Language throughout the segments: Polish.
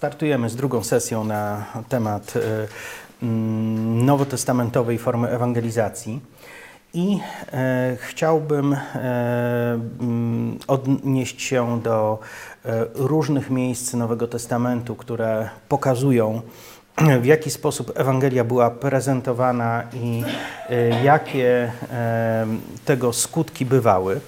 Startujemy z drugą sesją na temat y, mm, nowotestamentowej formy ewangelizacji. I e, chciałbym e, mm, odnieść się do e, różnych miejsc Nowego Testamentu, które pokazują, w jaki sposób Ewangelia była prezentowana i e, jakie e, tego skutki bywały.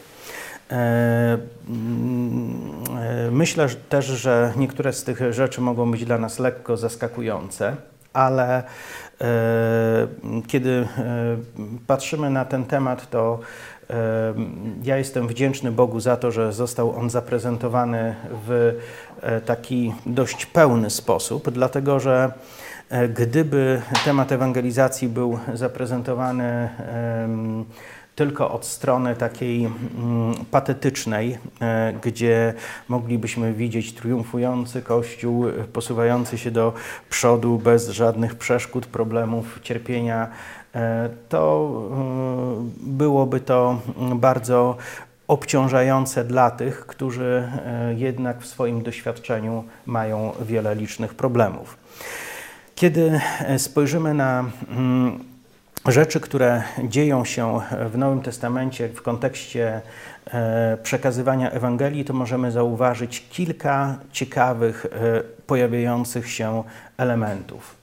E, mm, e, Myślę też, że niektóre z tych rzeczy mogą być dla nas lekko zaskakujące, ale e, kiedy patrzymy na ten temat, to ja jestem wdzięczny Bogu za to, że został on zaprezentowany w taki dość pełny sposób, dlatego że gdyby temat ewangelizacji był zaprezentowany tylko od strony takiej mm, patetycznej, e, gdzie moglibyśmy widzieć triumfujący Kościół, e, posuwający się do przodu bez żadnych przeszkód, problemów, cierpienia, e, to e, byłoby to mm, bardzo obciążające dla tych, którzy jednak w swoim doświadczeniu mają wiele licznych problemów. Kiedy spojrzymy na mm, rzeczy, które dzieją się w Nowym Testamencie w kontekście e, przekazywania Ewangelii, to możemy zauważyć kilka ciekawych, e, pojawiających się elementów.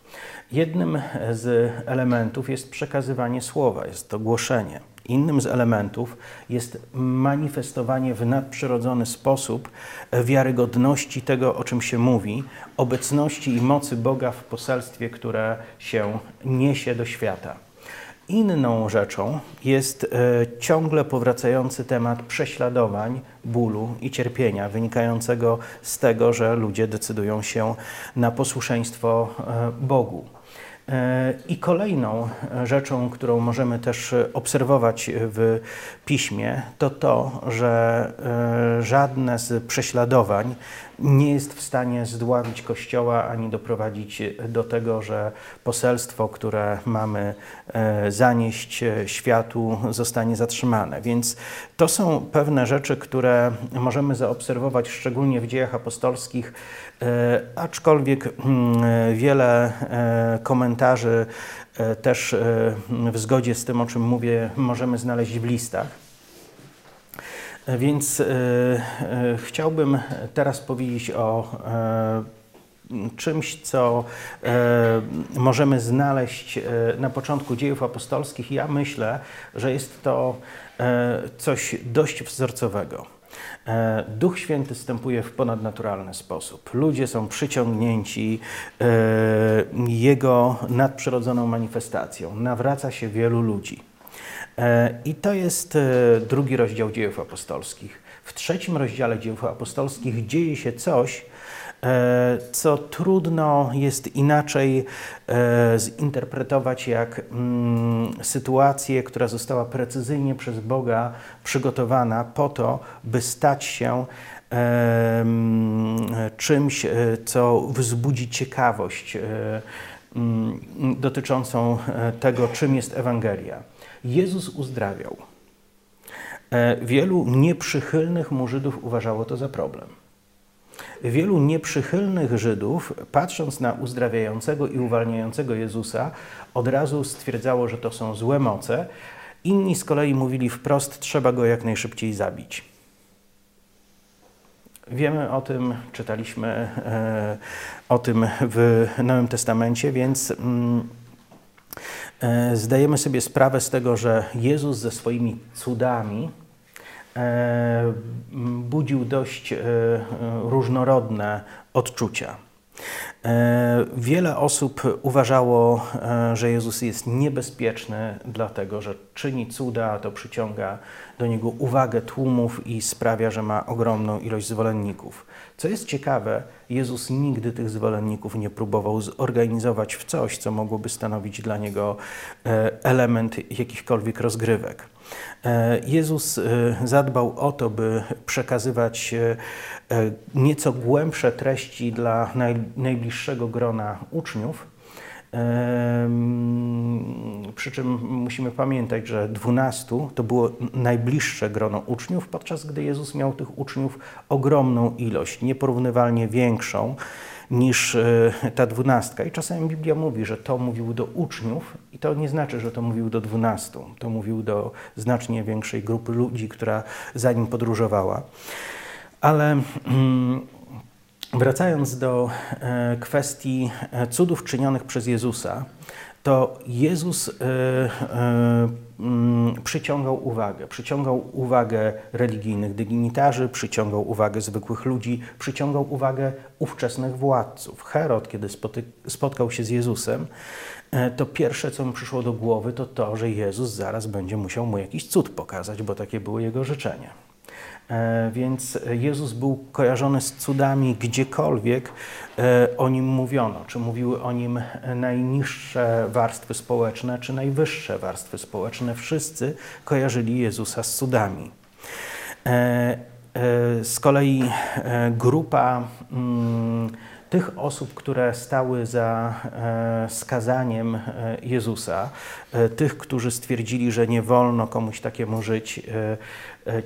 Jednym z elementów jest przekazywanie słowa, jest to głoszenie. Innym z elementów jest manifestowanie w nadprzyrodzony sposób wiarygodności tego, o czym się mówi, obecności i mocy Boga w poselstwie, które się niesie do świata. Inną rzeczą jest e, ciągle powracający temat prześladowań, bólu i cierpienia wynikającego z tego, że ludzie decydują się na posłuszeństwo e, Bogu. E, I kolejną rzeczą, którą możemy też obserwować w piśmie, to to, że żadne z prześladowań nie jest w stanie zdławić Kościoła ani doprowadzić do tego, że poselstwo, które mamy e, zanieść światu, zostanie zatrzymane. Więc to są pewne rzeczy, które możemy zaobserwować szczególnie w dziejach apostolskich, e, aczkolwiek mm, wiele e, komentarzy też w zgodzie z tym, o czym mówię, możemy znaleźć w listach. Więc e, e, chciałbym teraz powiedzieć o e, czymś, co możemy znaleźć na początku dziejów apostolskich. Ja myślę, że jest to coś dość wzorcowego. Duch Święty wstępuje w ponadnaturalny sposób. Ludzie są przyciągnięci Jego nadprzyrodzoną manifestacją. Nawraca się wielu ludzi. E, I to jest e, drugi rozdział dziejów apostolskich. W trzecim rozdziale dziejów apostolskich dzieje się coś, e, co trudno jest inaczej zinterpretować jak mm, sytuację, która została precyzyjnie przez Boga przygotowana po to, by stać się czymś, co wzbudzi ciekawość dotyczącą tego, czym jest Ewangelia. Jezus uzdrawiał. E, Wielu nieprzychylnych mu Żydów uważało to za problem. Wielu nieprzychylnych Żydów, patrząc na uzdrawiającego i uwalniającego Jezusa, od razu stwierdzało, że to są złe moce. Inni z kolei mówili wprost, trzeba go jak najszybciej zabić. Wiemy o tym, czytaliśmy e, o tym w Nowym Testamencie, więc mm, zdajemy sobie sprawę z tego, że Jezus ze swoimi cudami e, budził dość e, e, różnorodne odczucia. E, Wiele osób uważało, e, że Jezus jest niebezpieczny, dlatego że czyni cuda, to przyciąga do niego uwagę tłumów i sprawia, że ma ogromną ilość zwolenników. Co jest ciekawe, Jezus nigdy tych zwolenników nie próbował zorganizować w coś, co mogłoby stanowić dla niego e, element jakichkolwiek rozgrywek. E, Jezus e, zadbał o to, by przekazywać e, nieco głębsze treści dla naj, najbliższego grona uczniów. Przy czym musimy pamiętać, że dwunastu to było najbliższe grono uczniów, podczas gdy Jezus miał tych uczniów ogromną ilość, nieporównywalnie większą niż ta dwunastka. I czasami Biblia mówi, że to mówił do uczniów, i to nie znaczy, że to mówił do dwunastu. To mówił do znacznie większej grupy ludzi, która za nim podróżowała. Ale. Mm, Wracając do e, kwestii e, cudów czynionych przez Jezusa, to Jezus e, przyciągał uwagę. Przyciągał uwagę religijnych dygnitarzy, przyciągał uwagę zwykłych ludzi, przyciągał uwagę ówczesnych władców. Herod, kiedy spotkał się z Jezusem, to pierwsze, co mu przyszło do głowy, to to, że Jezus zaraz będzie musiał mu jakiś cud pokazać, bo takie było jego życzenie. E, więc Jezus był kojarzony z cudami gdziekolwiek e, o nim mówiono. Czy mówiły o nim najniższe warstwy społeczne, czy najwyższe warstwy społeczne. Wszyscy kojarzyli Jezusa z cudami. E, z kolei grupa mm, tych osób, które stały za skazaniem Jezusa, tych, którzy stwierdzili, że nie wolno komuś takiemu żyć,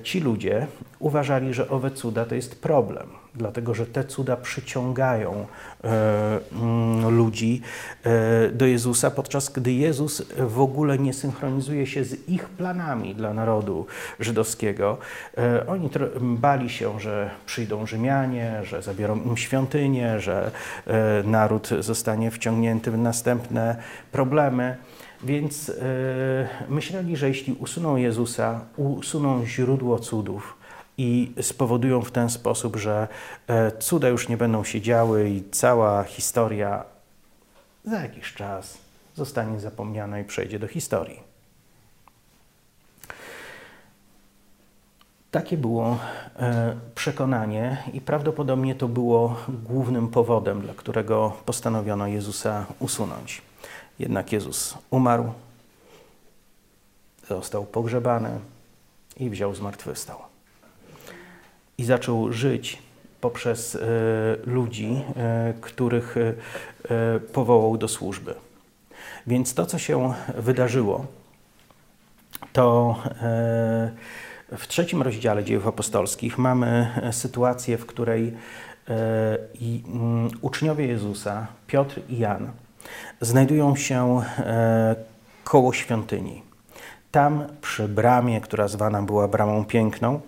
ci ludzie uważali, że owe cuda to jest problem, dlatego że te cuda przyciągają e, mm, ludzi e, do Jezusa, podczas gdy Jezus w ogóle nie synchronizuje się z ich planami dla narodu żydowskiego. Oni bali się, że przyjdą Rzymianie, że zabiorą im świątynię, że naród zostanie wciągnięty w następne problemy. Więc yy, myśleli, że jeśli usuną Jezusa, usuną źródło cudów i spowodują w ten sposób, że e, cuda już nie będą się działy i cała historia za jakiś czas zostanie zapomniana i przejdzie do historii. Takie było e, przekonanie i prawdopodobnie to było głównym powodem, dla którego postanowiono Jezusa usunąć. Jednak Jezus umarł, został pogrzebany i wziął zmartwychwstał. I zaczął żyć poprzez y, ludzi, y, których y, powołał do służby. Więc to, co się wydarzyło, to w trzecim rozdziale dziejów apostolskich mamy sytuację, w której mm, uczniowie Jezusa, Piotr i Jan, znajdują się e, koło świątyni. Tam przy bramie, która zwana była Bramą Piękną,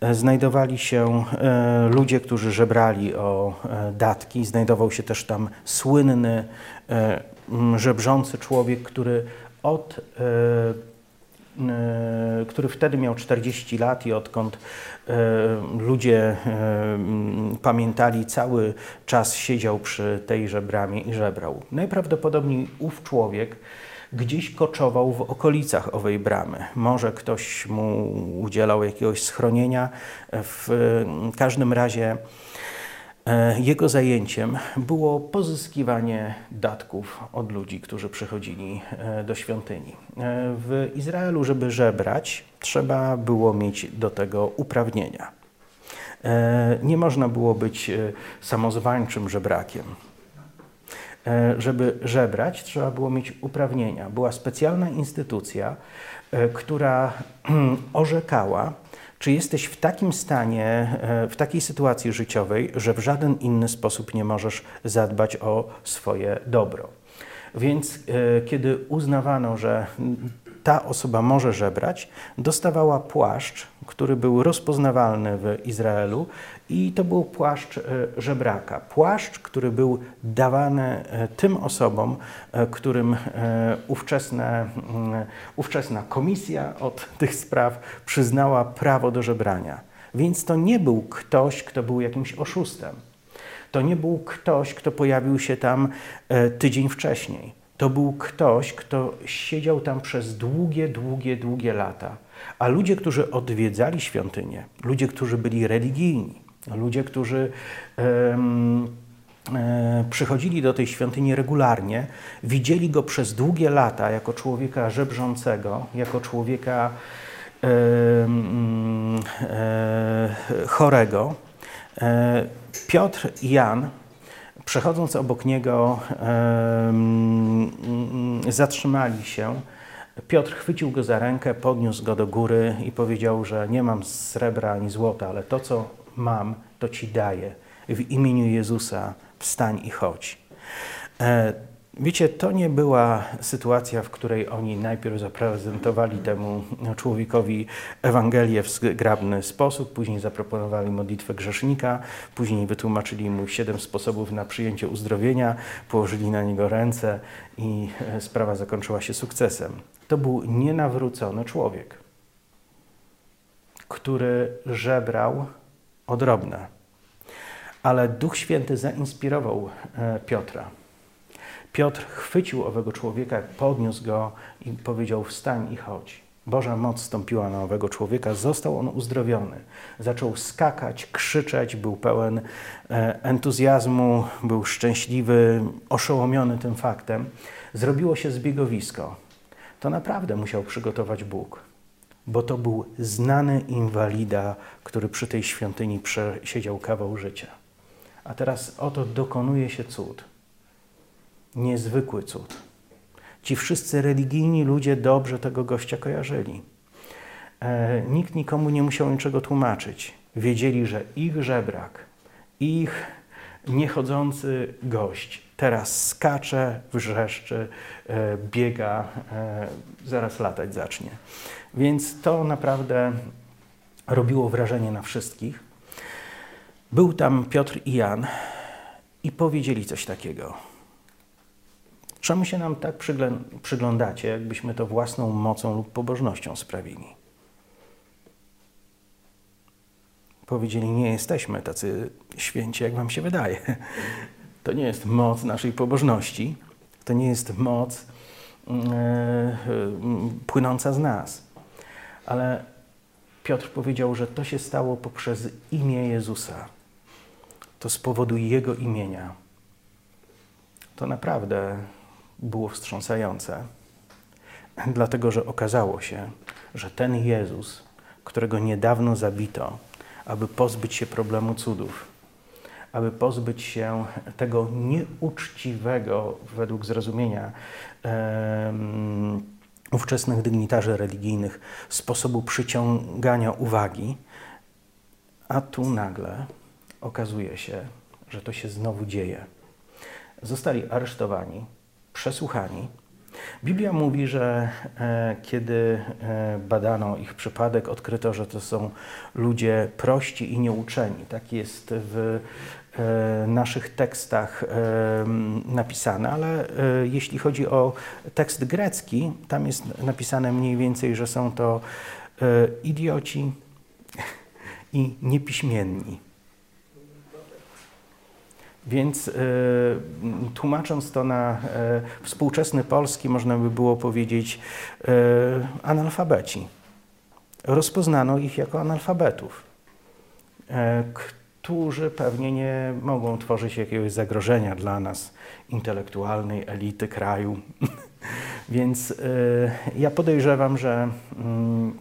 e, znajdowali się e, ludzie, którzy żebrali o datki. Znajdował się też tam słynny, żebrzący człowiek, który od który wtedy miał 40 lat i odkąd ludzie pamiętali, cały czas siedział przy tejże bramie i żebrał. Najprawdopodobniej ów człowiek gdzieś koczował w okolicach owej bramy. Może ktoś mu udzielał jakiegoś schronienia. W każdym razie jego zajęciem było pozyskiwanie datków od ludzi, którzy przychodzili e, do świątyni. E, w Izraelu, żeby żebrać, trzeba było mieć do tego uprawnienia. Nie można było być samozwańczym żebrakiem. Żeby żebrać, trzeba było mieć uprawnienia. Była specjalna instytucja, która orzekała, czy jesteś w takim stanie, e, w takiej sytuacji życiowej, że w żaden inny sposób nie możesz zadbać o swoje dobro? Więc e, kiedy uznawano, że ta osoba może żebrać, dostawała płaszcz, który był rozpoznawalny w Izraelu i to był płaszcz e, żebraka. Płaszcz, który był dawany e, tym osobom, e, którym ówczesne, mm, ówczesna komisja od tych spraw przyznała prawo do żebrania. Więc to nie był ktoś, kto był jakimś oszustem. To nie był ktoś, kto pojawił się tam tydzień wcześniej. To był ktoś, kto siedział tam przez długie, długie, długie lata. A ludzie, którzy odwiedzali świątynię, ludzie, którzy byli religijni, ludzie, którzy um, przychodzili do tej świątyni regularnie, widzieli go przez długie lata jako człowieka żebrzącego, jako człowieka e, e, chorego. E, Piotr i Jan Przechodząc obok niego, zatrzymali się. Piotr chwycił go za rękę, podniósł go do góry i powiedział, że nie mam srebra ani złota, ale to, co mam, to ci daję. W imieniu Jezusa wstań i chodź. Wiecie, to nie była sytuacja, w której oni najpierw zaprezentowali temu człowiekowi Ewangelię w zgrabny sposób, później zaproponowali modlitwę grzesznika, później wytłumaczyli mu siedem sposobów na przyjęcie uzdrowienia, położyli na niego ręce i e, sprawa zakończyła się sukcesem. To był nienawrócony człowiek, który żebrał odrobne. Ale Duch Święty zainspirował e, Piotra Piotr chwycił owego człowieka, podniósł go i powiedział: Wstań i chodź. Boża moc stąpiła na owego człowieka, został on uzdrowiony. Zaczął skakać, krzyczeć, był pełen e, entuzjazmu, był szczęśliwy, oszołomiony tym faktem. Zrobiło się zbiegowisko. To naprawdę musiał przygotować Bóg, bo to był znany inwalida, który przy tej świątyni przesiedział kawał życia. A teraz oto dokonuje się cud niezwykły cud. Ci wszyscy religijni ludzie dobrze tego gościa kojarzyli. E, nikt nikomu nie musiał niczego tłumaczyć. Wiedzieli, że ich żebrak, ich niechodzący gość teraz skacze, wrzeszczy, e, biega, e, zaraz latać zacznie. Więc to naprawdę robiło wrażenie na wszystkich. Był tam Piotr i Jan i powiedzieli coś takiego. Czemu się nam tak przyglądacie, jakbyśmy to własną mocą lub pobożnością sprawili? Powiedzieli, nie jesteśmy tacy święci, jak wam się wydaje. To nie jest moc naszej pobożności, to nie jest moc yy, płynąca z nas. Ale Piotr powiedział, że to się stało poprzez imię Jezusa. To z powodu Jego imienia. To naprawdę było wstrząsające, dlatego że okazało się, że ten Jezus, którego niedawno zabito, aby pozbyć się problemu cudów, aby pozbyć się tego nieuczciwego, według zrozumienia um, ówczesnych dygnitarzy religijnych, sposobu przyciągania uwagi, a tu nagle okazuje się, że to się znowu dzieje. Zostali aresztowani, przesłuchani. Biblia mówi, że e, kiedy e, badano ich przypadek, odkryto, że to są ludzie prości i nieuczeni. Tak jest w e, naszych tekstach e, napisane, ale e, jeśli chodzi o tekst grecki, tam jest napisane mniej więcej, że są to e, idioci i niepiśmienni. Więc y, tłumacząc to na y, współczesny polski, można by było powiedzieć y, analfabeci. Rozpoznano ich jako analfabetów, którzy pewnie nie mogą tworzyć jakiegoś zagrożenia dla nas, intelektualnej elity kraju. Więc ja podejrzewam, że mm,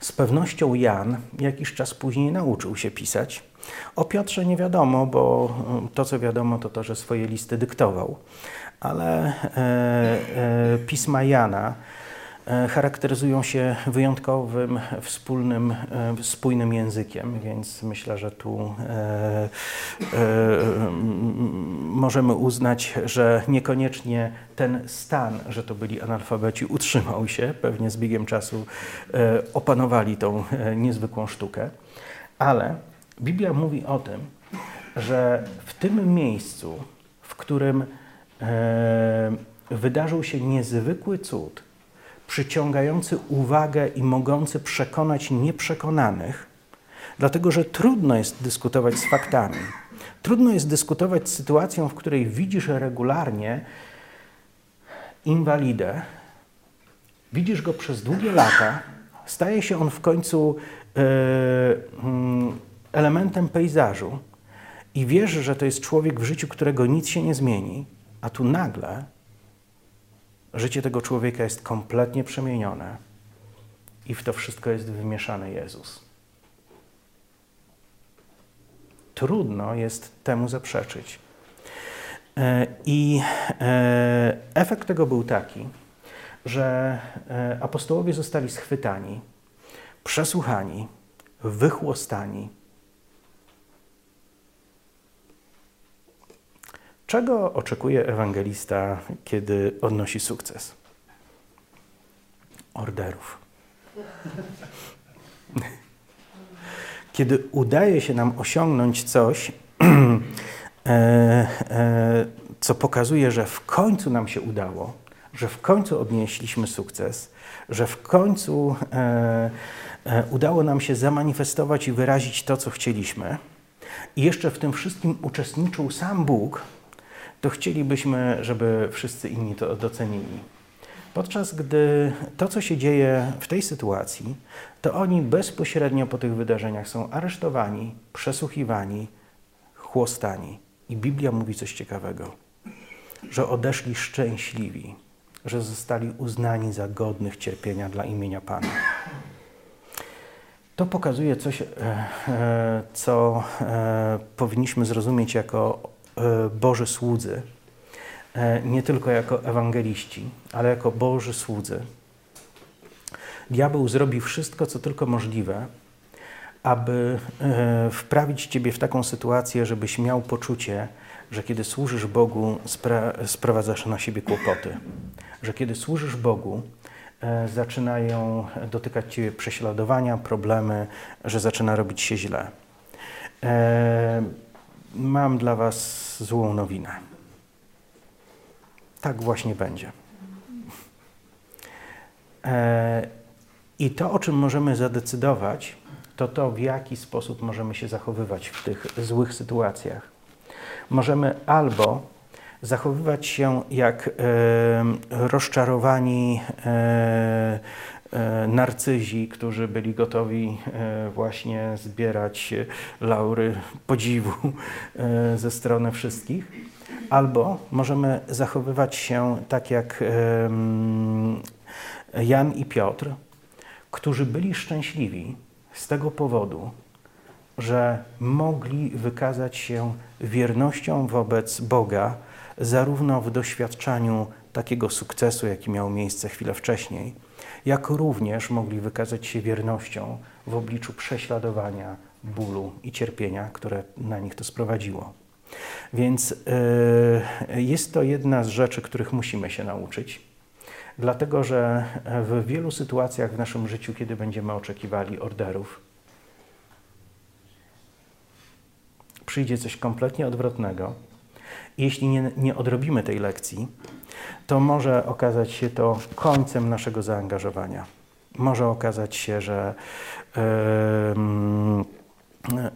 z pewnością Jan jakiś czas później nauczył się pisać o Piotrze nie wiadomo, bo mm, to, co wiadomo, to to, że swoje listy dyktował. Ale e, e, pisma Jana e, charakteryzują się wyjątkowym, wspólnym, e, spójnym językiem, więc myślę, że tu e, e, możemy uznać, że niekoniecznie ten stan, że to byli analfabeci, utrzymał się. Pewnie z biegiem czasu opanowali tą niezwykłą sztukę, ale Biblia mówi o tym, że w tym miejscu, w którym e, wydarzył się niezwykły cud, przyciągający uwagę i mogący przekonać nieprzekonanych, dlatego że trudno jest dyskutować z faktami. Trudno jest dyskutować z sytuacją, w której widzisz regularnie inwalidę, widzisz go przez długie lata, staje się on w końcu. Yy, elementem pejzażu i wiesz, że to jest człowiek w życiu, którego nic się nie zmieni, a tu nagle życie tego człowieka jest kompletnie przemienione i w to wszystko jest wymieszany Jezus. Trudno jest temu zaprzeczyć. E, I e, efekt tego był taki, że e, apostołowie zostali schwytani, przesłuchani, wychłostani Czego oczekuje ewangelista, kiedy odnosi sukces? Orderów. Kiedy udaje się nam osiągnąć coś, e, e, co pokazuje, że w końcu nam się udało, że w końcu odnieśliśmy sukces, że w końcu e, udało nam się zamanifestować i wyrazić to, co chcieliśmy, i jeszcze w tym wszystkim uczestniczył sam Bóg, to chcielibyśmy, żeby wszyscy inni to docenili. Podczas gdy to, co się dzieje w tej sytuacji, to oni bezpośrednio po tych wydarzeniach są aresztowani, przesłuchiwani, chłostani. I Biblia mówi coś ciekawego, że odeszli szczęśliwi, że zostali uznani za godnych cierpienia dla imienia Pana. To pokazuje coś, e, e, co e, powinniśmy zrozumieć jako Boży słudzy, nie tylko jako ewangeliści, ale jako Boży słudzy. Diabeł zrobi wszystko, co tylko możliwe, aby wprawić Ciebie w taką sytuację, żebyś miał poczucie, że kiedy służysz Bogu, spra- sprowadzasz na siebie kłopoty. Że kiedy służysz Bogu, E, zaczynają dotykać Ciebie prześladowania, problemy, że zaczyna robić się źle. E, mam dla Was złą nowinę. Tak właśnie będzie. E, I to, o czym możemy zadecydować, to to, w jaki sposób możemy się zachowywać w tych złych sytuacjach. Możemy albo zachowywać się jak e, rozczarowani e, narcyzi, którzy byli gotowi e, właśnie zbierać laury podziwu e, ze strony wszystkich. Albo możemy zachowywać się tak jak Jan i Piotr, którzy byli szczęśliwi z tego powodu, że mogli wykazać się wiernością wobec Boga, zarówno w doświadczaniu takiego sukcesu, jaki miał miejsce chwilę wcześniej, jak również mogli wykazać się wiernością w obliczu prześladowania, bólu i cierpienia, które na nich to sprowadziło. Więc yy, jest to jedna z rzeczy, których musimy się nauczyć, dlatego że w wielu sytuacjach w naszym życiu, kiedy będziemy oczekiwali orderów, przyjdzie coś kompletnie odwrotnego jeśli nie, nie odrobimy tej lekcji, to może okazać się to końcem naszego zaangażowania. Może okazać się, że yy,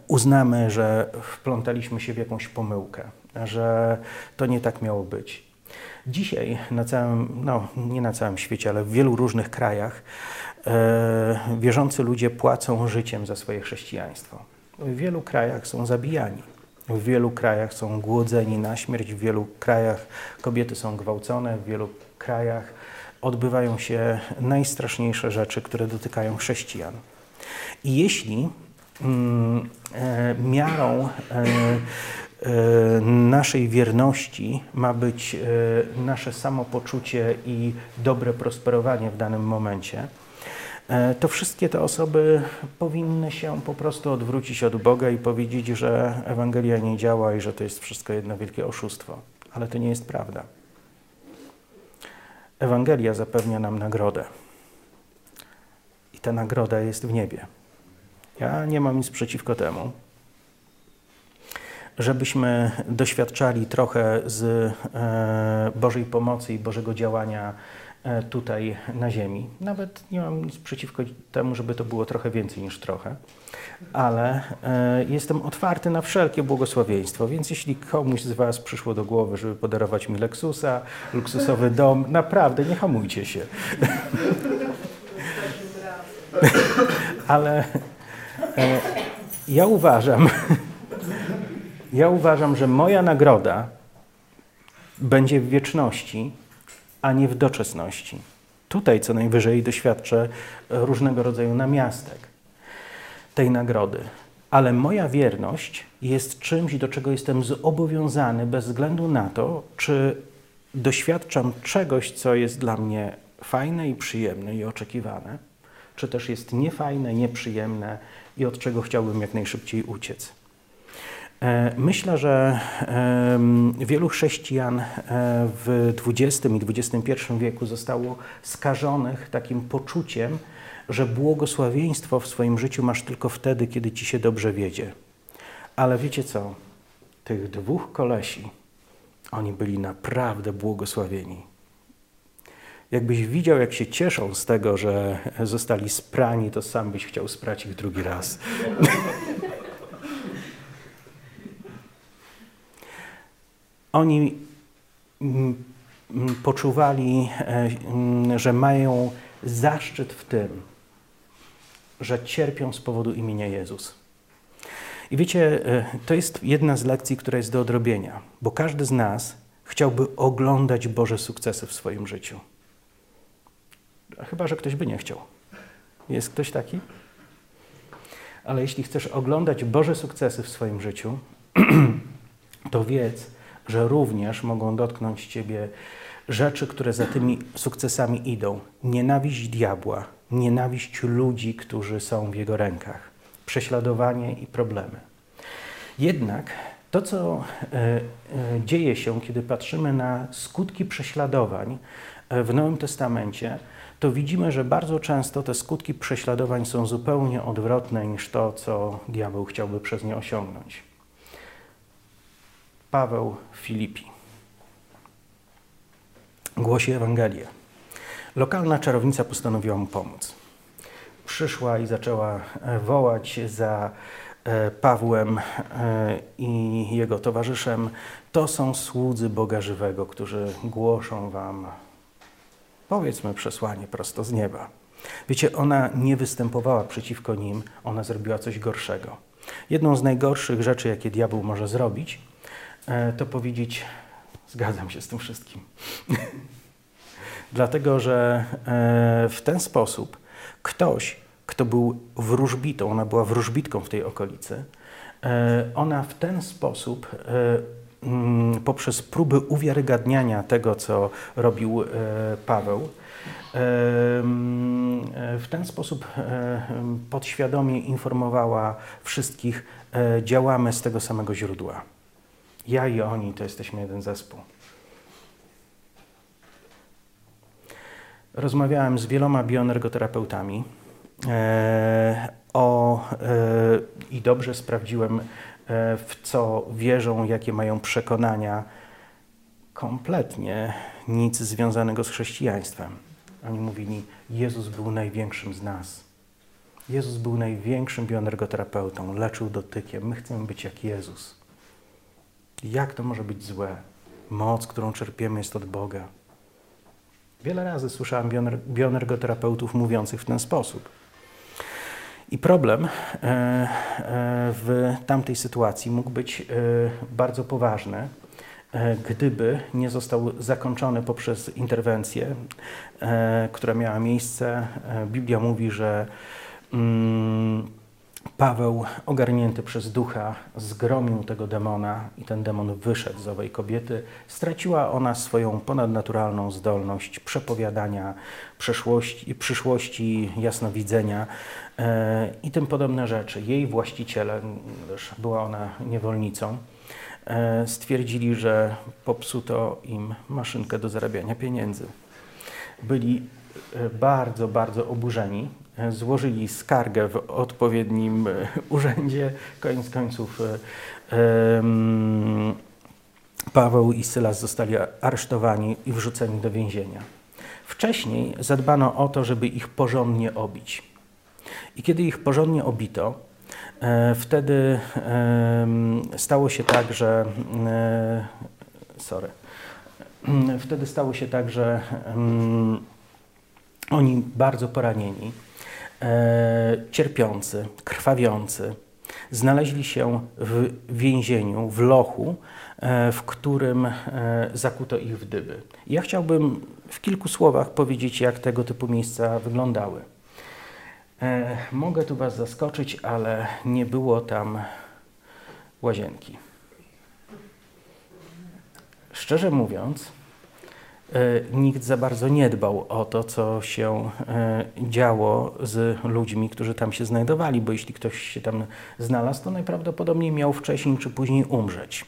uznamy, że wplątaliśmy się w jakąś pomyłkę, że to nie tak miało być. Dzisiaj na całym, no nie na całym świecie, ale w wielu różnych krajach yy, wierzący ludzie płacą życiem za swoje chrześcijaństwo. W wielu krajach są zabijani. W wielu krajach są głodzeni na śmierć, w wielu krajach kobiety są gwałcone, w wielu krajach odbywają się najstraszniejsze rzeczy, które dotykają chrześcijan. I jeśli mm, e, miarą e, e, naszej wierności ma być nasze samopoczucie i dobre prosperowanie w danym momencie, to wszystkie te osoby powinny się po prostu odwrócić od Boga i powiedzieć, że Ewangelia nie działa i że to jest wszystko jedno wielkie oszustwo. Ale to nie jest prawda. Ewangelia zapewnia nam nagrodę. I ta nagroda jest w niebie. Ja nie mam nic przeciwko temu, żebyśmy doświadczali trochę z e, Bożej pomocy i Bożego działania E, tutaj na Ziemi. Nawet nie mam nic przeciwko temu, żeby to było trochę więcej niż trochę, ale e, jestem otwarty na wszelkie błogosławieństwo, więc jeśli komuś z Was przyszło do głowy, żeby podarować mi Lexusa, luksusowy dom, naprawdę nie hamujcie się. ale e, ja uważam, ja uważam, że moja nagroda będzie w wieczności a nie w doczesności. Tutaj co najwyżej doświadczę różnego rodzaju namiastek tej nagrody. Ale moja wierność jest czymś, do czego jestem zobowiązany bez względu na to, czy doświadczam czegoś, co jest dla mnie fajne i przyjemne i oczekiwane, czy też jest niefajne, nieprzyjemne i od czego chciałbym jak najszybciej uciec. E, myślę, że wielu chrześcijan e, w XX i XXI wieku zostało skażonych takim poczuciem, że błogosławieństwo w swoim życiu masz tylko wtedy, kiedy ci się dobrze wiedzie. Ale wiecie co? Tych dwóch kolesi, oni byli naprawdę błogosławieni. Jakbyś widział, jak się cieszą z tego, że zostali sprani, to sam byś chciał sprać ich drugi raz. Oni mm, mm, poczuwali, e, mm, że mają zaszczyt w tym, że cierpią z powodu imienia Jezus. I wiecie, e, to jest jedna z lekcji, która jest do odrobienia, bo każdy z nas chciałby oglądać Boże sukcesy w swoim życiu. Chyba, że ktoś by nie chciał. Jest ktoś taki? Ale jeśli chcesz oglądać Boże sukcesy w swoim życiu, to wiedz, że również mogą dotknąć Ciebie rzeczy, które za tymi sukcesami idą. Nienawiść diabła, nienawiść ludzi, którzy są w jego rękach, prześladowanie i problemy. Jednak to, co e, e, dzieje się, kiedy patrzymy na skutki prześladowań e, w Nowym Testamencie, to widzimy, że bardzo często te skutki prześladowań są zupełnie odwrotne niż to, co diabeł chciałby przez nie osiągnąć. Paweł Filipi głosi Ewangelię. Lokalna czarownica postanowiła mu pomóc. Przyszła i zaczęła e, wołać za e, Pawłem e, i jego towarzyszem. To są słudzy Boga żywego, którzy głoszą wam, powiedzmy, przesłanie prosto z nieba. Wiecie, ona nie występowała przeciwko nim, ona zrobiła coś gorszego. Jedną z najgorszych rzeczy, jakie diabeł może zrobić, to powiedzieć: Zgadzam się z tym wszystkim. Dlatego, że e, w ten sposób ktoś, kto był wróżbitą, ona była wróżbitką w tej okolicy, e, ona w ten sposób e, mm, poprzez próby uwiarygadniania tego, co robił Paweł, mm, w ten sposób podświadomie informowała wszystkich, działamy z tego samego źródła. Ja i oni to jesteśmy jeden zespół. Rozmawiałem z wieloma bioenergoterapeutami e, o, e, i dobrze sprawdziłem, e, w co wierzą, jakie mają przekonania. Kompletnie nic związanego z chrześcijaństwem. Oni mówili, Jezus był największym z nas. Jezus był największym bioenergoterapeutą, leczył dotykiem. My chcemy być jak Jezus. Jak to może być złe? Moc, którą czerpiemy, jest od Boga. Wiele razy słyszałem bioenergoterapeutów mówiących w ten sposób. I problem e, e, w tamtej sytuacji mógł być e, bardzo poważny, gdyby nie został zakończony poprzez interwencję, która miała miejsce. Biblia mówi, że mm, Paweł, ogarnięty przez ducha, zgromił tego demona i ten demon wyszedł z owej kobiety. Straciła ona swoją ponadnaturalną zdolność przepowiadania przeszłości, przyszłości, jasnowidzenia e, i tym podobne rzeczy. Jej właściciele, była ona niewolnicą, e, stwierdzili, że popsuto im maszynkę do zarabiania pieniędzy. Byli e, bardzo, bardzo oburzeni złożyli skargę w odpowiednim e, urzędzie. Koniec końców e, Paweł i Sylas zostali aresztowani i wrzuceni do więzienia. Wcześniej zadbano o to, żeby ich porządnie obić. I kiedy ich porządnie obito, e, wtedy stało się tak, że sorry, wtedy stało się tak, że oni bardzo poranieni e, cierpiący, krwawiący, znaleźli się w więzieniu, w lochu, e, w którym e, zakuto ich w dyby. Ja chciałbym w kilku słowach powiedzieć, jak tego typu miejsca wyglądały. E, mogę tu Was zaskoczyć, ale nie było tam łazienki. Szczerze mówiąc, nikt za bardzo nie dbał o to, co się działo z ludźmi, którzy tam się znajdowali, bo jeśli ktoś się tam znalazł, to najprawdopodobniej miał wcześniej czy później umrzeć.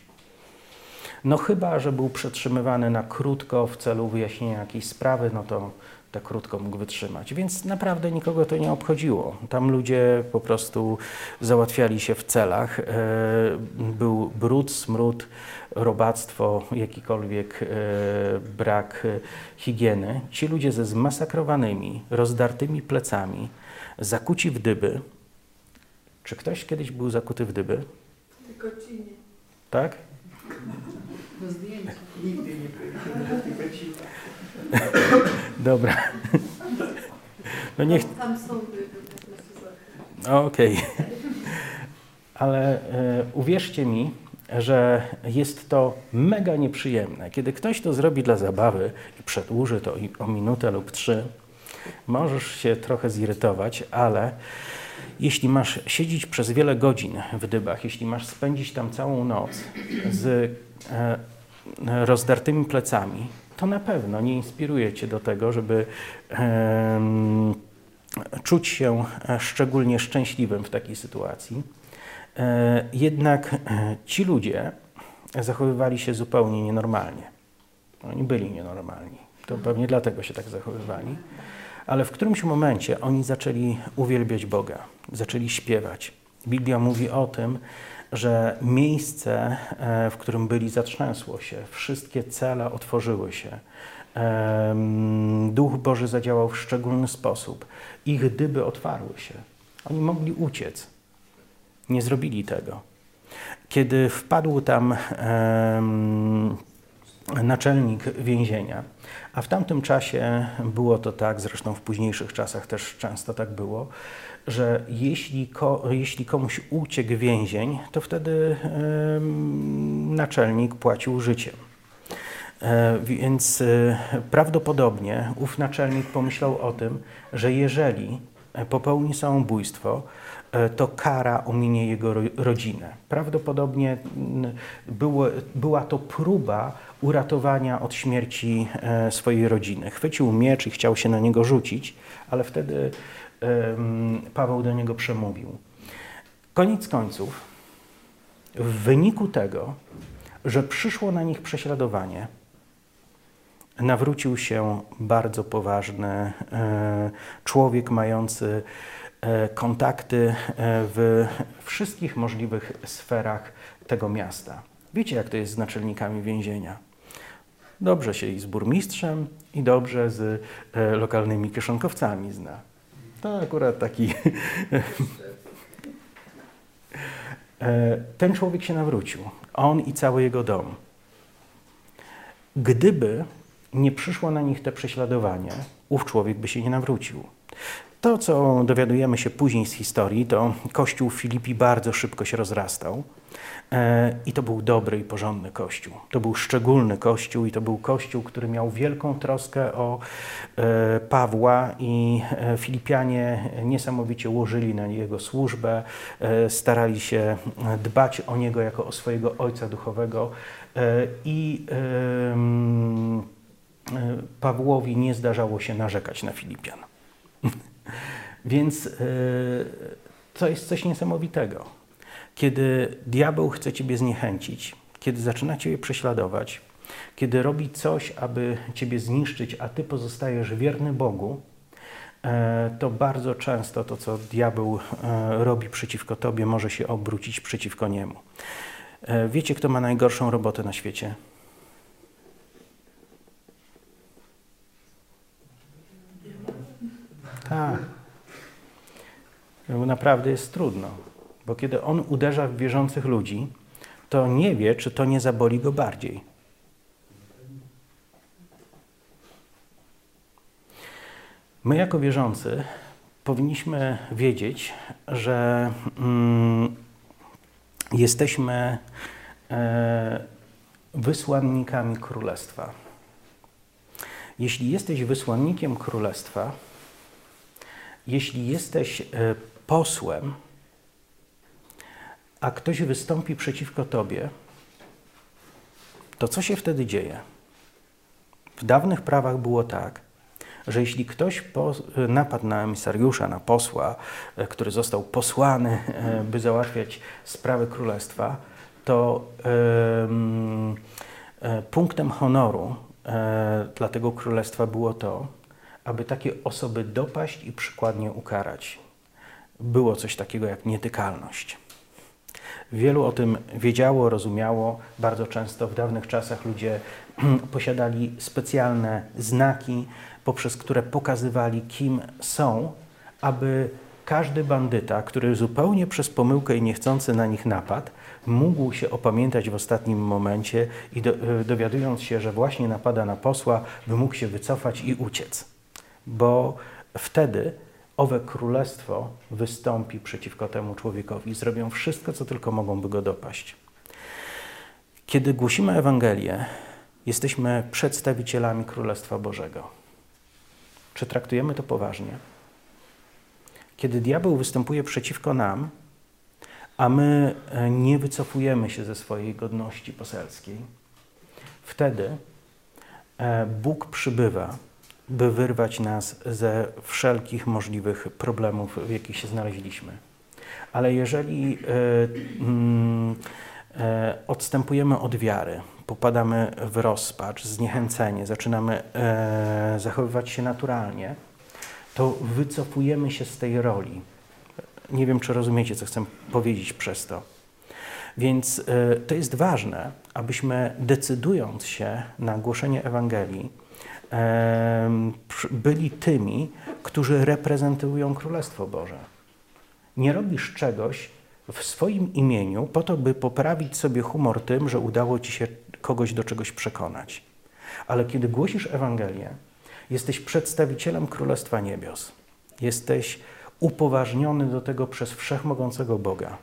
No chyba, że był przetrzymywany na krótko w celu wyjaśnienia jakiejś sprawy, no to tak krótko mógł wytrzymać. Więc naprawdę nikogo to nie obchodziło. Tam ludzie po prostu załatwiali się w celach. E, był brud, smród, robactwo, jakikolwiek e, brak higieny. Ci ludzie ze zmasakrowanymi, rozdartymi plecami, zakuci w dyby. Czy ktoś kiedyś był zakuty w dyby? Tylko ci nie. Tak? Do zdjęcia. Nigdy nie ci. Dobra. No niech, Okej. Ale e, uwierzcie mi, że jest to mega nieprzyjemne. Kiedy ktoś to zrobi dla zabawy i przedłuży to o minutę lub trzy, możesz się trochę zirytować, ale jeśli masz siedzieć przez wiele godzin w dybach, jeśli masz spędzić tam całą noc z e, rozdartymi plecami, to na pewno nie inspiruje cię do tego, żeby czuć się e, szczególnie szczęśliwym w takiej sytuacji. E, Jednak e, ci ludzie zachowywali się zupełnie nienormalnie. Oni byli nienormalni. To pewnie dlatego się tak zachowywali. Ale w którymś momencie oni zaczęli uwielbiać Boga, zaczęli śpiewać. Biblia mówi o tym, że miejsce, e, w którym byli, zatrzęsło się, wszystkie cele otworzyły się. Duch Boży zadziałał w szczególny sposób. Ich dyby otwarły się. Oni mogli uciec. Nie zrobili tego. Kiedy wpadł tam naczelnik więzienia, a w tamtym czasie było to tak, zresztą w późniejszych czasach też często tak było, że jeśli, ko, jeśli komuś uciekł więzień, to wtedy naczelnik płacił życiem. E, Więc e, prawdopodobnie ów naczelnik pomyślał o tym, że jeżeli e, popełni samobójstwo, to kara ominie jego ro- rodzinę. Prawdopodobnie było, była to próba uratowania od śmierci swojej rodziny. Chwycił miecz i chciał się na niego rzucić, ale wtedy Paweł do niego przemówił. Koniec końców, w wyniku tego, że przyszło na nich prześladowanie, nawrócił się bardzo poważny e, człowiek mający e, kontakty e, w wszystkich możliwych sferach tego miasta. Wiecie, jak to jest z naczelnikami więzienia. Dobrze się i z burmistrzem, i dobrze z lokalnymi kieszonkowcami zna. To akurat taki. E, Ten człowiek się nawrócił. On i cały jego dom. Gdyby nie przyszło na nich te prześladowanie, ów człowiek by się nie nawrócił. To, co dowiadujemy się później z historii, to kościół Filipi bardzo szybko się rozrastał. E, I to był dobry i porządny kościół. To był szczególny kościół i to był kościół, który miał wielką troskę o e, Pawła i e, Filipianie niesamowicie łożyli na jego służbę, starali się dbać o niego jako o swojego ojca duchowego i Pawłowi nie zdarzało się narzekać na Filipian. Więc e, to jest coś niesamowitego. Kiedy diabeł chce ciebie zniechęcić, kiedy zaczyna ciebie prześladować, kiedy robi coś, aby ciebie zniszczyć, a ty pozostajesz wierny Bogu, e, to bardzo często to, co diabeł e, robi przeciwko tobie, może się obrócić przeciwko niemu. Wiecie, kto ma najgorszą robotę na świecie? Tak. Naprawdę jest trudno, bo kiedy on uderza w wierzących ludzi, to nie wie, czy to nie zaboli go bardziej. My, jako wierzący, powinniśmy wiedzieć, że mm, jesteśmy e, wysłannikami królestwa. Jeśli jesteś wysłannikiem królestwa, jeśli jesteś e, posłem, a ktoś wystąpi przeciwko tobie, to co się wtedy dzieje? W dawnych prawach było tak, że jeśli ktoś po, napadł na emisariusza, na posła, e, który został posłany, e, by załatwiać sprawy królestwa, to e, punktem honoru e, dla tego królestwa było to, aby takie osoby dopaść i przykładnie ukarać. Było coś takiego jak nietykalność. Wielu o tym wiedziało, rozumiało. Bardzo często w dawnych czasach ludzie posiadali specjalne znaki, poprzez które pokazywali, kim są, aby każdy bandyta, który zupełnie przez pomyłkę i niechcący na nich napadł, mógł się opamiętać w ostatnim momencie i do, e, dowiadując się, że właśnie napada na posła, by mógł się wycofać i uciec. Bo wtedy owe królestwo wystąpi przeciwko temu człowiekowi. Zrobią wszystko, co tylko mogą, by go dopaść. Kiedy głosimy Ewangelię, jesteśmy przedstawicielami Królestwa Bożego. Czy traktujemy to poważnie? Kiedy diabeł występuje przeciwko nam, a my e, nie wycofujemy się ze swojej godności poselskiej, wtedy e, Bóg przybywa by wyrwać nas ze wszelkich możliwych problemów, w jakich się znaleźliśmy. Ale jeżeli e, mm, e, odstępujemy od wiary, popadamy w rozpacz, zniechęcenie, zaczynamy e, zachowywać się naturalnie, to wycofujemy się z tej roli. Nie wiem, czy rozumiecie, co chcę powiedzieć przez to. Więc to jest ważne, abyśmy decydując się na głoszenie Ewangelii, byli tymi, którzy reprezentują Królestwo Boże. Nie robisz czegoś w swoim imieniu po to, by poprawić sobie humor tym, że udało ci się kogoś do czegoś przekonać. Ale kiedy głosisz Ewangelię, jesteś przedstawicielem Królestwa Niebios. Jesteś upoważniony do tego przez wszechmogącego Boga,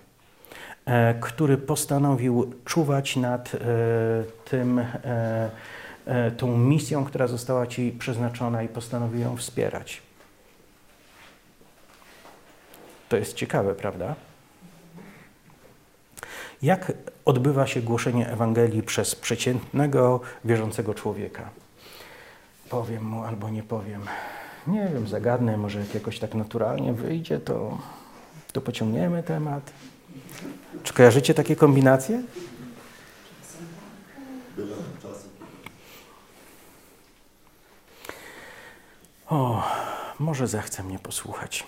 e, który postanowił czuwać nad e, tym e, tą misją, która została Ci przeznaczona i postanowił ją wspierać. To jest ciekawe, prawda? Jak odbywa się głoszenie Ewangelii przez przeciętnego, wierzącego człowieka? Powiem mu albo nie powiem. Nie wiem, zagadnę, może jak jakoś tak naturalnie wyjdzie, to, to pociągniemy temat. Czy kojarzycie takie kombinacje? O, może zechce mnie posłuchać.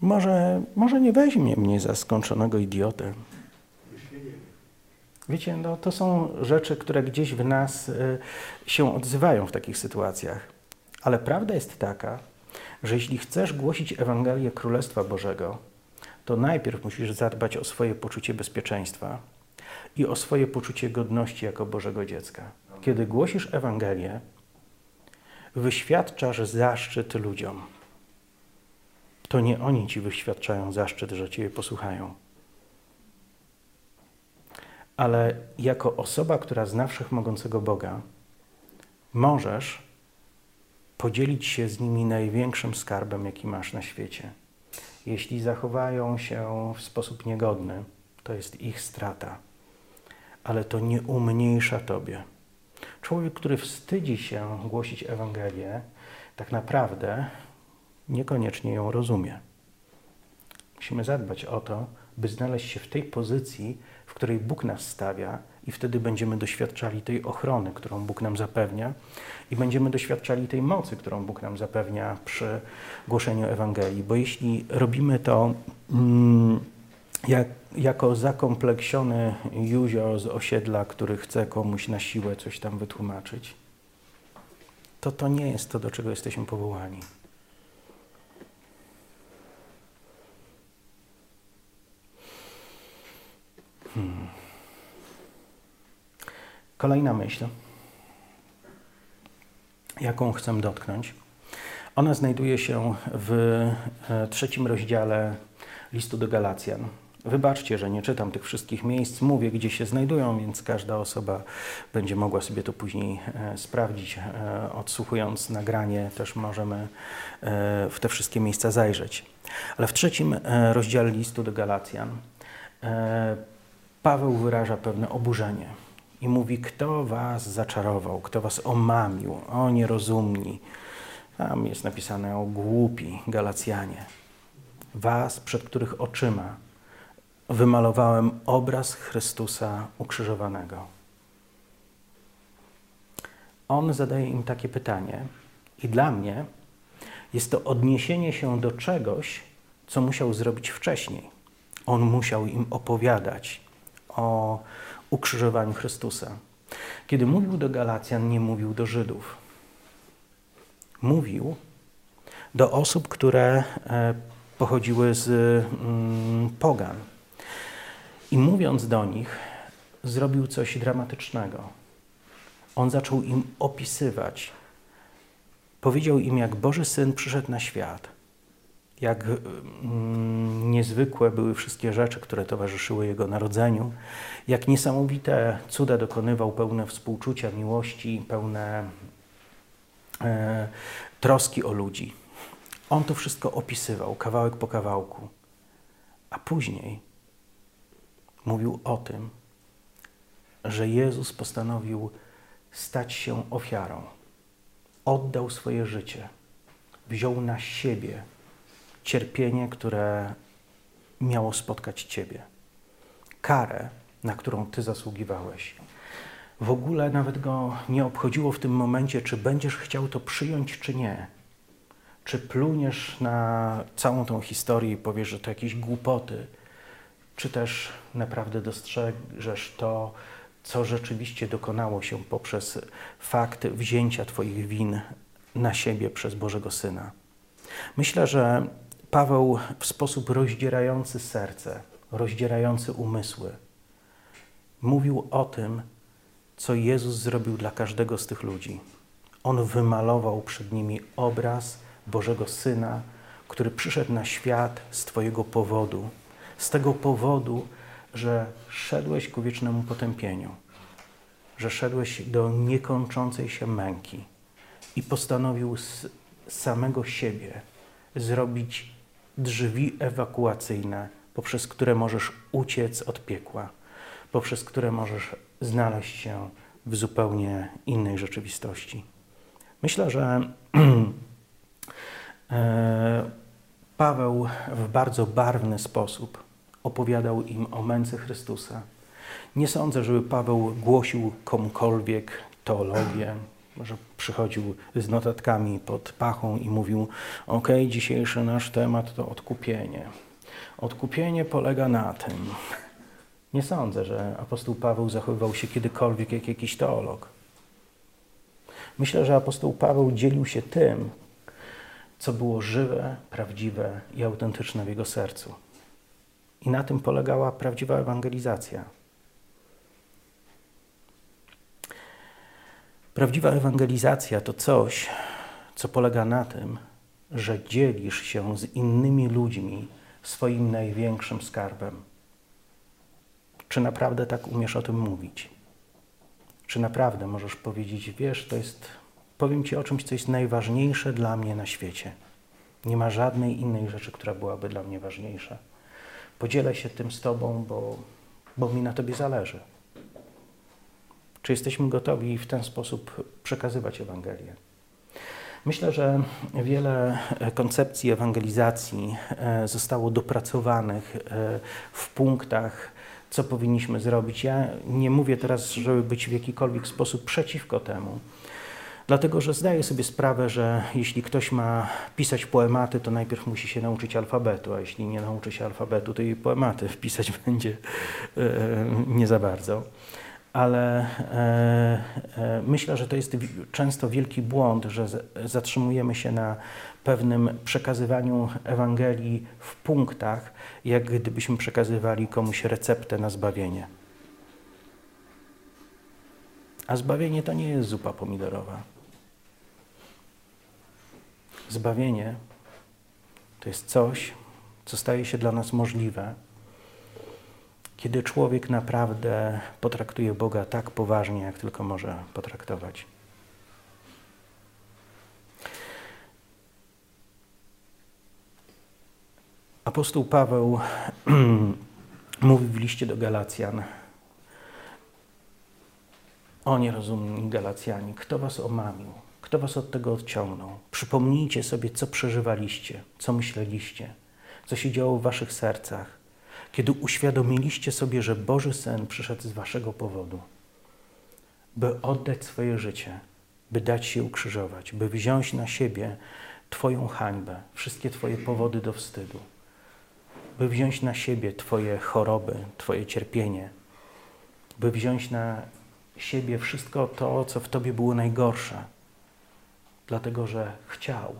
Może, może nie weźmie mnie za skończonego idiotę. Wiecie, no, to są rzeczy, które gdzieś w nas y, się odzywają w takich sytuacjach. Ale prawda jest taka, że jeśli chcesz głosić Ewangelię Królestwa Bożego, to najpierw musisz zadbać o swoje poczucie bezpieczeństwa i o swoje poczucie godności jako Bożego dziecka. Kiedy głosisz Ewangelię, wyświadczasz zaszczyt ludziom. To nie oni ci wyświadczają zaszczyt, że ciebie posłuchają. Ale jako osoba, która zna wszechmogącego Boga, możesz podzielić się z nimi największym skarbem, jaki masz na świecie. Jeśli zachowają się w sposób niegodny, to jest ich strata, ale to nie umniejsza Tobie. Człowiek, który wstydzi się głosić Ewangelię, tak naprawdę niekoniecznie ją rozumie. Musimy zadbać o to, by znaleźć się w tej pozycji, w której Bóg nas stawia, i wtedy będziemy doświadczali tej ochrony, którą Bóg nam zapewnia, i będziemy doświadczali tej mocy, którą Bóg nam zapewnia przy głoszeniu Ewangelii. Bo jeśli robimy to. Mm, jak, jako zakompleksiony Juzio z osiedla, który chce komuś na siłę coś tam wytłumaczyć, to to nie jest to, do czego jesteśmy powołani. Hmm. Kolejna myśl, jaką chcę dotknąć, ona znajduje się w e, trzecim rozdziale listu do Galacjan. Wybaczcie, że nie czytam tych wszystkich miejsc, mówię, gdzie się znajdują, więc każda osoba będzie mogła sobie to później e, sprawdzić. E, odsłuchując nagranie, też możemy e, w te wszystkie miejsca zajrzeć. Ale w trzecim rozdziale listu do Galacjan Paweł wyraża pewne oburzenie i mówi: Kto was zaczarował, kto was omamił, o nierozumni. Tam jest napisane o głupi Galacjanie. Was, przed których oczyma wymalowałem obraz Chrystusa ukrzyżowanego. On zadaje im takie pytanie, i dla mnie jest to odniesienie się do czegoś, co musiał zrobić wcześniej. On musiał im opowiadać o ukrzyżowaniu Chrystusa. Kiedy mówił do Galacjan, nie mówił do Żydów. Mówił do osób, które e, pochodziły z mm, pogan. I mówiąc do nich, zrobił coś dramatycznego. On zaczął im opisywać. Powiedział im, jak Boży Syn przyszedł na świat, jak mm, niezwykłe były wszystkie rzeczy, które towarzyszyły Jego narodzeniu, jak niesamowite cuda dokonywał, pełne współczucia, miłości, pełne e, troski o ludzi. On to wszystko opisywał, kawałek po kawałku. A później mówił o tym, że Jezus postanowił stać się ofiarą. Oddał swoje życie, wziął na siebie cierpienie, które miało spotkać Ciebie, karę, na którą Ty zasługiwałeś. W ogóle nawet go nie obchodziło w tym momencie, czy będziesz chciał to przyjąć, czy nie. Czy pluniesz na całą tą historię i powiesz, że to jakieś głupoty, czy też naprawdę dostrzeżesz to, co rzeczywiście dokonało się poprzez fakt wzięcia Twoich win na siebie przez Bożego Syna. Myślę, że Paweł w sposób rozdzierający serce, rozdzierający umysły, mówił o tym, co Jezus zrobił dla każdego z tych ludzi. On wymalował przed nimi obraz Bożego Syna, który przyszedł na świat z Twojego powodu, z tego powodu, że szedłeś ku wiecznemu potępieniu, że szedłeś do niekończącej się męki i postanowił z samego siebie zrobić drzwi ewakuacyjne, poprzez które możesz uciec od piekła, poprzez które możesz znaleźć się w zupełnie innej rzeczywistości. Myślę, że e, Paweł w bardzo barwny sposób opowiadał im o męce Chrystusa. Nie sądzę, żeby Paweł głosił komukolwiek teologię, że przychodził z notatkami pod pachą i mówił: OK, dzisiejszy nasz temat to odkupienie. Odkupienie polega na tym. Nie sądzę, że apostoł Paweł zachowywał się kiedykolwiek jak jakiś teolog. Myślę, że apostoł Paweł dzielił się tym, co było żywe, prawdziwe i autentyczne w jego sercu. I na tym polegała prawdziwa ewangelizacja. Prawdziwa ewangelizacja to coś, co polega na tym, że dzielisz się z innymi ludźmi swoim największym skarbem. Czy naprawdę tak umiesz o tym mówić? Czy naprawdę możesz powiedzieć, wiesz, to jest, powiem Ci o czymś, co jest najważniejsze dla mnie na świecie. Nie ma żadnej innej rzeczy, która byłaby dla mnie ważniejsza. Podzielę się tym z Tobą, bo, bo mi na Tobie zależy. Czy jesteśmy gotowi w ten sposób przekazywać Ewangelię? Myślę, że wiele koncepcji ewangelizacji e, zostało dopracowanych e, w punktach, co powinniśmy zrobić. Ja nie mówię teraz, żeby być w jakikolwiek sposób przeciwko temu, dlatego że zdaję sobie sprawę, że jeśli ktoś ma pisać poematy, to najpierw musi się nauczyć alfabetu, a jeśli nie nauczy się alfabetu, to i poematy wpisać będzie e, nie za bardzo ale e, e, myślę, że to jest często wielki błąd, że zatrzymujemy się na pewnym przekazywaniu Ewangelii w punktach, jak gdybyśmy przekazywali komuś receptę na zbawienie. A zbawienie to nie jest zupa pomidorowa. Zbawienie to jest coś, co staje się dla nas możliwe kiedy człowiek naprawdę potraktuje Boga tak poważnie, jak tylko może potraktować. Apostoł Paweł mówi w liście do Galacjan: O nierozumni Galacjani, kto was omamił? Kto was od tego odciągnął? Przypomnijcie sobie, co przeżywaliście, co myśleliście, co się działo w waszych sercach, kiedy uświadomiliście sobie, że Boży Syn przyszedł z waszego powodu, by oddać swoje życie, by dać się ukrzyżować, by wziąć na siebie Twoją hańbę, wszystkie Twoje powody do wstydu, by wziąć na siebie Twoje choroby, Twoje cierpienie, by wziąć na siebie wszystko to, co w Tobie było najgorsze, dlatego że chciał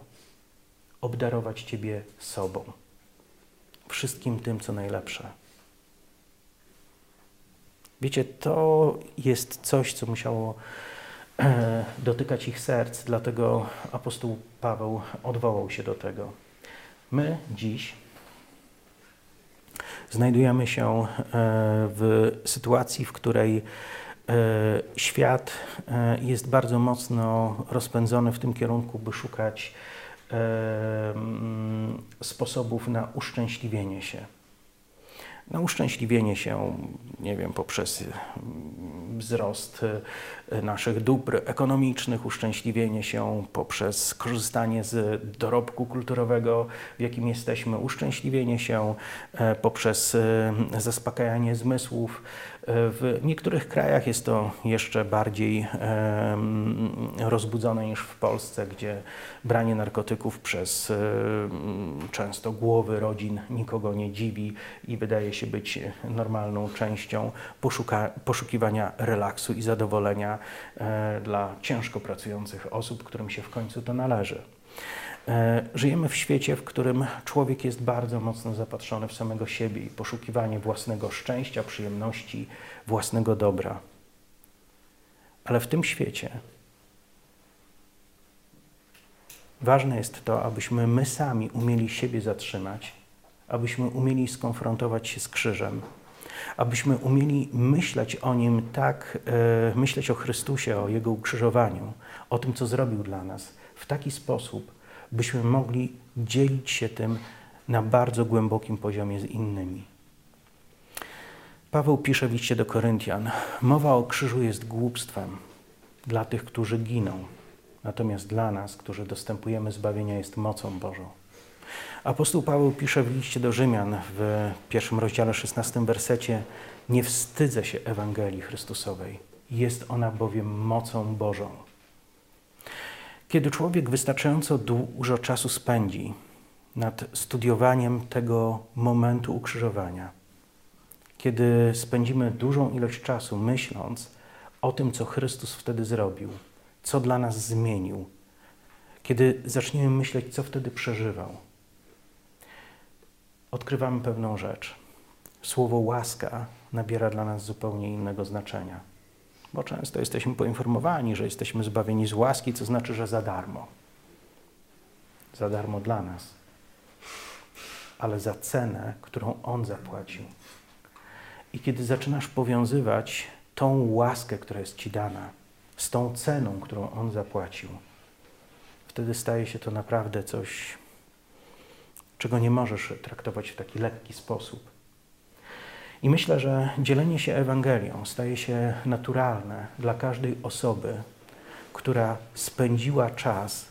obdarować Ciebie sobą, wszystkim tym, co najlepsze. Wiecie, to jest coś, co musiało e, dotykać ich serc, dlatego apostoł Paweł odwołał się do tego. My dziś znajdujemy się e, w sytuacji, w której świat jest bardzo mocno rozpędzony w tym kierunku, by szukać sposobów na uszczęśliwienie się. Na uszczęśliwienie się, nie wiem, poprzez wzrost e, naszych dóbr ekonomicznych, uszczęśliwienie się poprzez korzystanie z dorobku kulturowego, w jakim jesteśmy, uszczęśliwienie się e, poprzez e, zaspokajanie zmysłów, w niektórych krajach jest to jeszcze bardziej rozbudzone niż w Polsce, gdzie branie narkotyków przez często głowy rodzin nikogo nie dziwi i wydaje się być normalną częścią poszuka, poszukiwania relaksu i zadowolenia e, dla ciężko pracujących osób, którym się w końcu to należy. E, żyjemy w świecie, w którym człowiek jest bardzo mocno zapatrzony w samego siebie i poszukiwanie własnego szczęścia, przyjemności, własnego dobra. Ale w tym świecie ważne jest to, abyśmy my sami umieli siebie zatrzymać, abyśmy umieli skonfrontować się z krzyżem, abyśmy umieli myśleć o Nim tak, e, myśleć o Chrystusie, o Jego ukrzyżowaniu, o tym, co zrobił dla nas, w taki sposób, byśmy mogli dzielić się tym na bardzo głębokim poziomie z innymi. Paweł pisze w liście do Koryntian: Mowa o krzyżu jest głupstwem dla tych, którzy giną, natomiast dla nas, którzy dostępujemy zbawienia, jest mocą Bożą. Apostoł Paweł pisze w liście do Rzymian w pierwszym rozdziale, 16 wersecie: Nie wstydzę się Ewangelii Chrystusowej, jest ona bowiem mocą Bożą kiedy człowiek wystarczająco dużo czasu spędzi nad studiowaniem tego momentu ukrzyżowania, kiedy spędzimy dużą ilość czasu myśląc o tym, co Chrystus wtedy zrobił, co dla nas zmienił, kiedy zaczniemy myśleć, co wtedy przeżywał, odkrywamy pewną rzecz. Słowo łaska nabiera dla nas zupełnie innego znaczenia bo często jesteśmy poinformowani, że jesteśmy zbawieni z łaski, co znaczy, że za darmo. Za darmo dla nas, ale za cenę, którą On zapłacił. I kiedy zaczynasz powiązywać tą łaskę, która jest Ci dana, z tą ceną, którą On zapłacił, wtedy staje się to naprawdę coś, czego nie możesz traktować w taki lekki sposób. I myślę, że dzielenie się Ewangelią staje się naturalne dla każdej osoby, która spędziła czas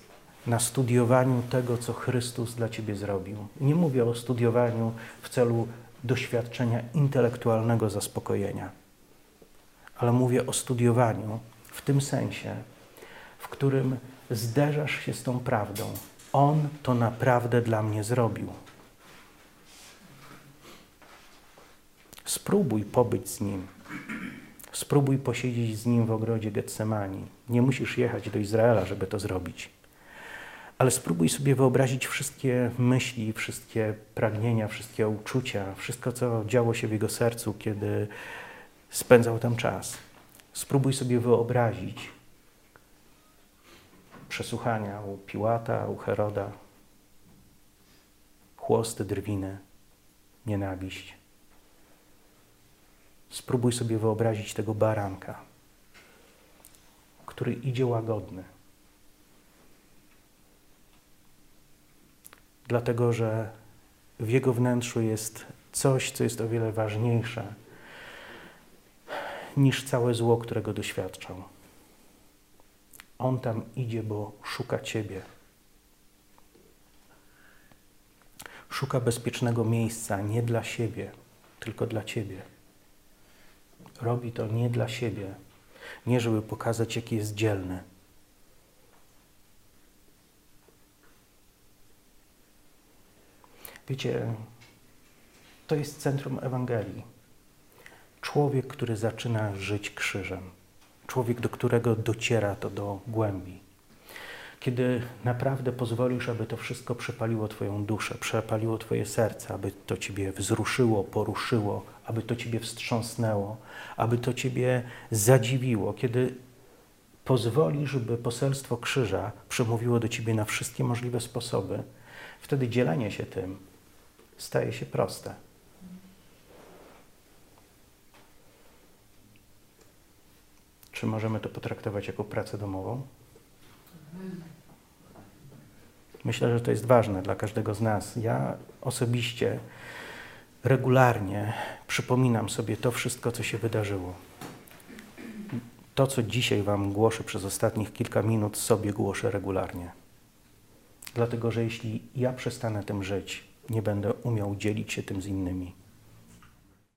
na studiowaniu tego, co Chrystus dla ciebie zrobił. Nie mówię o studiowaniu w celu doświadczenia intelektualnego zaspokojenia, ale mówię o studiowaniu w tym sensie, w którym zderzasz się z tą prawdą. On to naprawdę dla mnie zrobił. Spróbuj pobyć z Nim. Spróbuj posiedzieć z Nim w ogrodzie Getsemani. Nie musisz jechać do Izraela, żeby to zrobić. Ale spróbuj sobie wyobrazić wszystkie myśli, wszystkie pragnienia, wszystkie uczucia, wszystko, co działo się w jego sercu, kiedy spędzał tam czas. Spróbuj sobie wyobrazić przesłuchania u Piłata, u Heroda, chłosty, drwiny, nienawiść. Spróbuj sobie wyobrazić tego baranka, który idzie łagodny. Dlatego, że w jego wnętrzu jest coś, co jest o wiele ważniejsze niż całe zło, którego doświadczał. On tam idzie, bo szuka Ciebie. Szuka bezpiecznego miejsca nie dla siebie, tylko dla Ciebie. Robi to nie dla siebie, nie żeby pokazać, jaki jest dzielny. Wiecie, to jest centrum Ewangelii. Człowiek, który zaczyna żyć krzyżem. Człowiek, do którego dociera to do głębi. Kiedy naprawdę pozwolisz, aby to wszystko przepaliło Twoją duszę, przepaliło Twoje serce, aby to Ciebie wzruszyło, poruszyło, aby to Ciebie wstrząsnęło, aby to Ciebie zadziwiło, kiedy pozwolisz, by poselstwo krzyża przemówiło do Ciebie na wszystkie możliwe sposoby, wtedy dzielenie się tym staje się proste. Czy możemy to potraktować jako pracę domową? Myślę, że to jest ważne dla każdego z nas. Ja osobiście regularnie przypominam sobie to wszystko, co się wydarzyło. To, co dzisiaj Wam głoszę przez ostatnich kilka minut, sobie głoszę regularnie. Dlatego, że jeśli ja przestanę tym żyć, nie będę umiał dzielić się tym z innymi.